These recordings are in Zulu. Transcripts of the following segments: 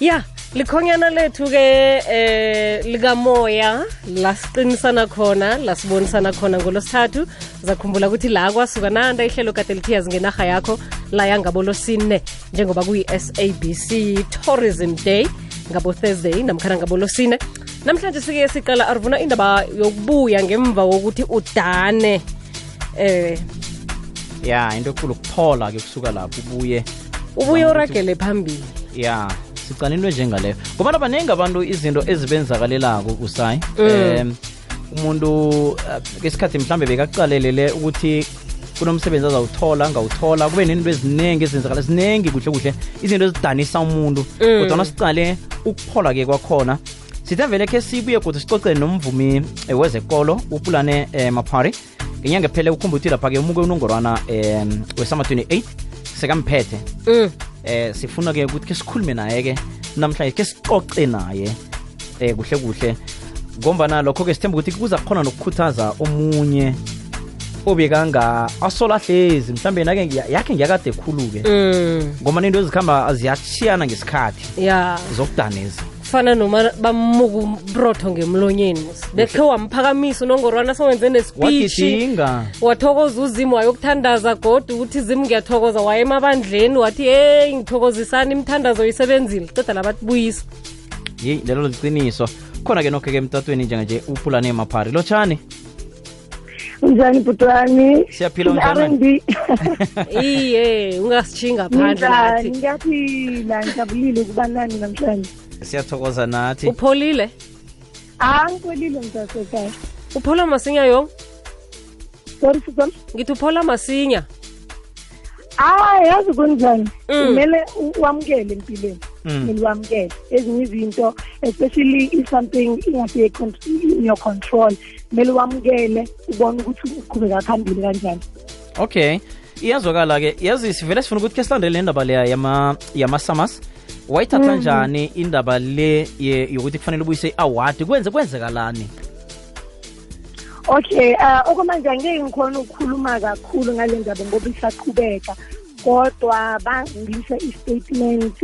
ya likhonyana lethu-ke eh likamoya lasiqinisana khona lasibonisana khona ngolosithathu zakhumbula ukuthi la kwasuka nanda ihlelo kade lithi yazingenarha yakho la ngabolosine njengoba kuyi-sabc tourism day ngabo thursday namkhana ngabolosine. Namhlanje sike siqala arvuna indaba yokubuya ngemva kokuthi udane. Eh ya into enkulu kuphola-ke kusuka lapho ubuye ubuye uragele phambili. Ya sicala njengaleyo. Enjengaleyo ngoba baningi abantu izinto ezibenzakalelako usayi um umuntu uh, ngesikhathi mhlambe bekaqalelele ukuthi kunomsebenzi azawuthola ngawuthola kube nento eziningi ezenzakala ziningi kuhle kuhle izinto ezidanisa umuntu. Kodwana sicale ukuphola-ke kwakhona sithe vele khe sibuye kodwa sicocele nomvumi eh, wezekolo upulane eh, mapari ngenyanga ephele ukhumba ukuthi lapha-ke umuke unongorwana um wesama 28 sekamphethe eh sifuna-ke ukuthi ke sikhulume naye-ke namhlanje ke sicoce naye eh kuhle kuhle. Ngomba nalokho-ke sithemba ukuthi kuza khona nokukhuthaza omunye obekanga asola hlezi. Mhlambe nake yakhe ngiyakade khulu-ke. Mm. ngoba into ezikhamba ziyashiyana ngesikhathi. Ya. Zokudaneza kufana noma bamuka umbrotho ngemlonyeni. Bekhe wamphakamisa unongorwana sowenze wagidinga. Wathokoza uzimu wayokuthandaza goda ukuthi zimu ngiyathokoza. Waye emabandleni wathi heyi ngithokozisani imthandazo oyisebenzile. Ceda labatibuyisa yeyi lelo liqiniso. Khona-ke nokho-ke emtatweni njenganje upulane maphari. Lotshani? Unjani butwani? Siyaphila, unjani? Iye ungasichinga phandle ngathi. Ngiyaphila, ngijabulile ukuba nani namhlanje. Siyathokoza nathi upholile Ah, ngikwelile mntasekhaya. uphola masinya yo Sorry ngithi uphola masinya Ah, yazi kunjani? Mm. Kumele wamukele empilweni. Mm. Kumele wamukele. Ezinye izinto especially if something ingasiye in your control. Kumele wamukele ubone ukuthi uqhubeka phambili kanjani. okay iyazwakala-ke yazi sivele sifuna ukuthi ke silandele nendaba leya yama- yama-summers wayithatha njani indaba le ye- yokuthi kufanele ubuyise i-award kwenze kwenzekalani Okay, uh okwamanje angeke ngikhona ukukhuluma kakhulu ngale ndaba ngoba isaqhubeka. Kodwa bangilise istatement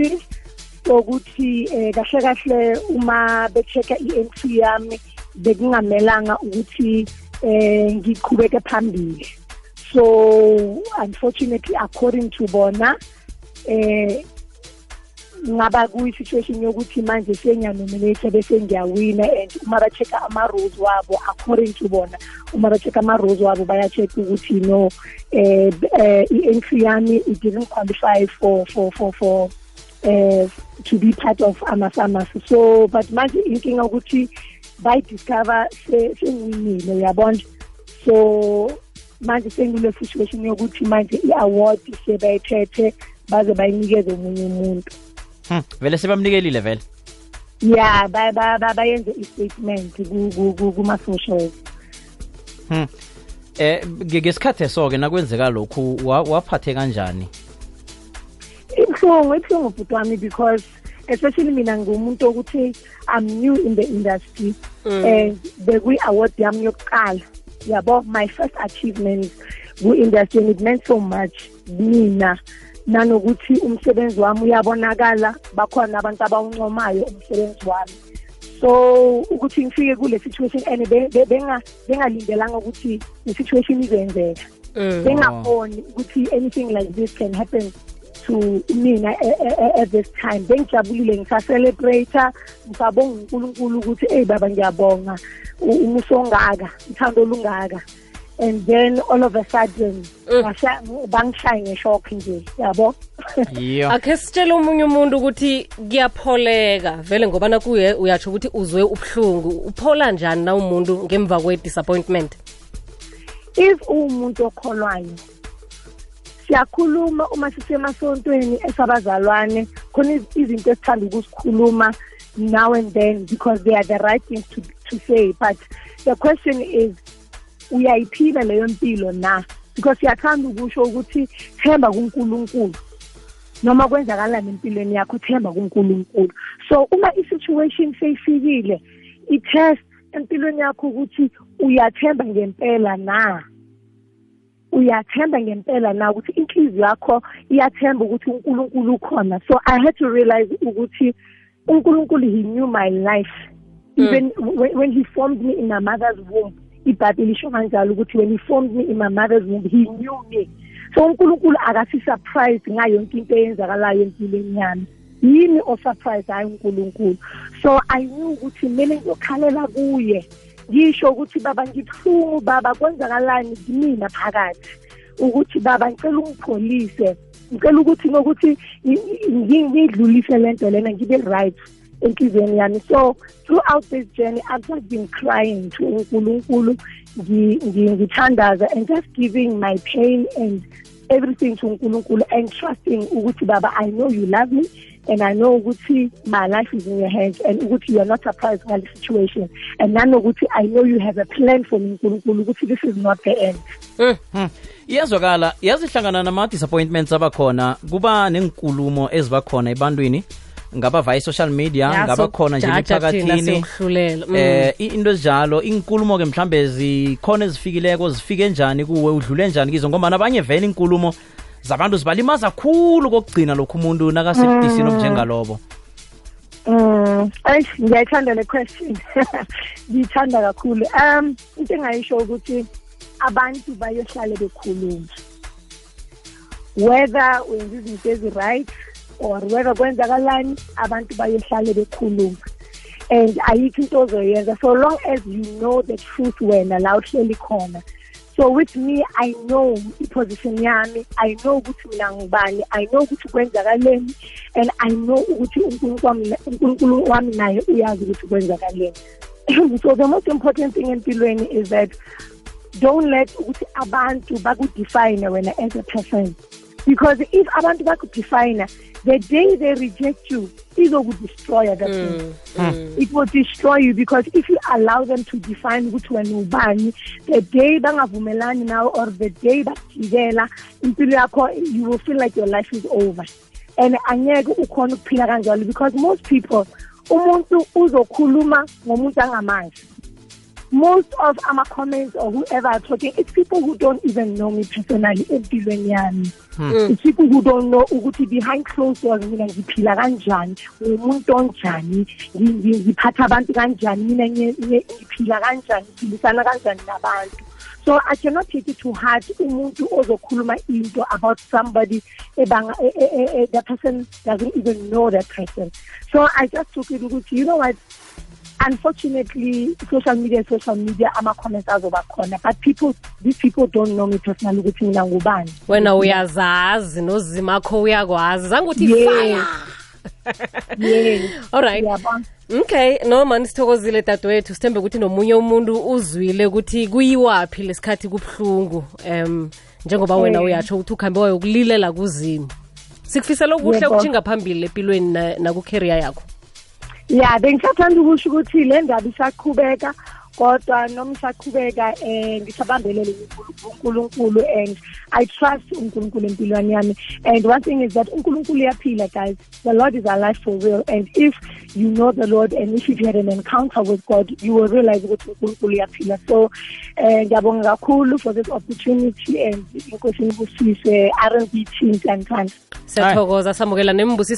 sokuthi eh kahle kahle uma bechecka i-entry yami bekungamelanga ukuthi eh ngiqhubeke phambili. So unfortunately according to bona eh ngaba kuyi-situation yokuthi manje sengiyanominate bese ngiyawina and uma ba-check-a ama-rules wabo according to bona uma ba-check-a ama-rules wabo baya-check ukuthi no eh eh, i-entry yami it didn't qualify for for for for eh to be part of amasamas so but manje inkinga ukuthi bayidiscover se- sengiwinile uyabona? So manje sengile situation yokuthi manje i-award sebayithethe baze bayinikeze omunye umuntu hmm. vele sebamnikelile vele. Ya ba- ba- ba- bayenze i-statement ku- ku- ku- kuma-socials hmm. eh nge- ngesikhathi eso-ke nakwenzeka lokhu wa- waphathe kanjani? Ibuhlungu ibuhlungu bhuti wami because especially mina ngumuntu wokuthi i'm new in the industry. And bekuyi-award yami yokuqala. Yabo my first achievement ku-industry and it meant so much. Mina nanokuthi umsebenzi wami uyabonakala bakhona abantu abawuncomayo umsebenzi wami. So ukuthi ngifike kule situation and be- be- benga- bengalindelanga ukuthi i-situation izenzeka. Mm. bengakhoni ukuthi anything like this can happen to mina a- a- a- at this time. Bengijabulile ngisacelebrata ngisabonga unkulunkulu ukuthi eyi baba ngiyabonga. U- umuso ongaka uthando olungaka. And then all of a sudden Mm. ngasha- bangishaye ngeshock nje yabo? Akhe sitshele omunye umuntu ukuthi kuyapholeka. Vele ngoba nakuye uyatsho ukuthi uzwe ubuhlungu. Uphola njani na umuntu ngemva kwe-disappointment? If uwumuntu okholwayo siyakhuluma uma sisemasontweni esabazalwane khona iz- izinto esithanda ukuzikhuluma now and then because they are the right things to, to say. But the question is uyayiphila leyo mpilo na? Because siyathanda ukusho ukuthi themba kunkulunkulu. Noma kwenzakalani empilweni yakho themba kunkulunkulu. So uma i-situation seyifikile i-test empilweni yakho ukuthi uyathemba ngempela na? Uyathemba ngempela na ukuthi inhliziyo yakho iyathemba ukuthi unkulunkulu ukhona? So i had to realize ukuthi unkulunkulu he knew my life. Even when, when he formed me in my mother's womb ibhayibheli isho kanjalo ukuthi when he formed me in my mother's womb he knew me. So unkulunkulu akasi-surprise ngayo yonke into eyenzakalayo empilweni yami. Yimi osurprise hayi unkulunkulu? So i knew ukuthi kumele ngiyokhalela kuye. Ngisho ukuthi baba ngibuhlungu baba kwenzakalani kimina phakathi? Ukuthi baba ngicela ungipholise. Ngicela ukuthi ngokuthi ngidlulise lento lena ngibe right. Enhliziyweni yami. So throughout this journey i've just been crying to unkulunkulu. Ngithandaza and just giving my pain and everything to unkulunkulu and trusting ukuthi baba i know you love me and i know ukuthi my life is in your hands and ukuthi you are not surprised ngale situation. And nanokuthi i know you have a plan for me unkulunkulu ukuthi this is not the end. Mm, mm. iyazwakala. Yazihlangana nama-disappointments abakhona. Kuba nenkulumo ezibakhona ebantwini ngaba via social media ngaba khona nje emphakathini eh into ezinjalo inkulumo-ke mhlambe zikhona ezifikileko zifike njani kuwe udlule njani kizo ngoba nabanye vele inkulumo zabantu zibalimaza khulu kokugcina lokhu umuntu nakasebudisini obunjengalobo Mm, ayi ngiyayithanda le question. Ngiyithanda kakhulu. Um into engayisho ukuthi abantu bayohlale bekhuluma. Whether wenza izinto ezi-right or whether kwenzakalani abantu bayohlale bekhuluma. And ayikho into ozoyenza. So long as you know the truth wena la uhleli khona. so with me i know iposition yami. I know ukuthi mina ngubani. I know ukuthi kwenzakaleni. And i know ukuthi unkulunkulu wami naye uyazi ukuthi kwenzakaleni. So the most important thing empilweni is that don't let ukuthi abantu bakudefine wena as a person. Because if abantu bakudefine the day they reject you izokudestroya that mm, mm. it will destroy you because if you allow them to define ukuthi wena ubani the day bangavumelani now or the day impilo yakho you will feel like your life is over. And angeke ukhona ukuphila kanjalo because most people umuntu uzokhuluma ngomuntu angamazi most of our comments or whoever are talking, it's people who don't even know me personally empilweni yami. Hmm. It's people who don't know ukuthi behind closed doors mina ngiphila kanjani, umuntu onjani, ngiphatha abantu kanjani, mina ngiphila kanjani, ngiphilisana kanjani nabantu. So I cannot take it too hard to heart umuntu ozokhuluma into about somebody ebanga e, e, e, that person doesn't even know that person. So I just took it ukuthi you know what unfortunately social media social media ama-comments azoba khona but people these people don't know me personally ukuthi mina ngubani. Wena uyazazi nozimakho uyakwazi. Zange uthi fire. Yes alright okay noma nisithokozile dadewethu. Sithembe ukuthi nomunye umuntu uzwile ukuthi kuyiwaphi lesikhathi kubuhlungu um njengoba wena uyatsho ukuthi ukuhambe wayo kulilela kuzimu sikufisela okuhle ukutshinga phambili empilweni nakucareer yakho ya bengisathanda ukusho ukuthi le ndaba isaqhubeka kodwa noma isaqhubeka um ngisabambelele unkulunkulu and i trust unkulunkulu empilweni yami. And one thing is that unkulunkulu uyaphila guys. The lord is alive for real. And if you know the lord and if you've had an encounter with god you will realize ukuthi unkulunkulu uyaphila. So um ngiyabonga kakhulu for this opportunity and inkosi ngibusise r and b team kanjani siyathokoza samukela nembusiso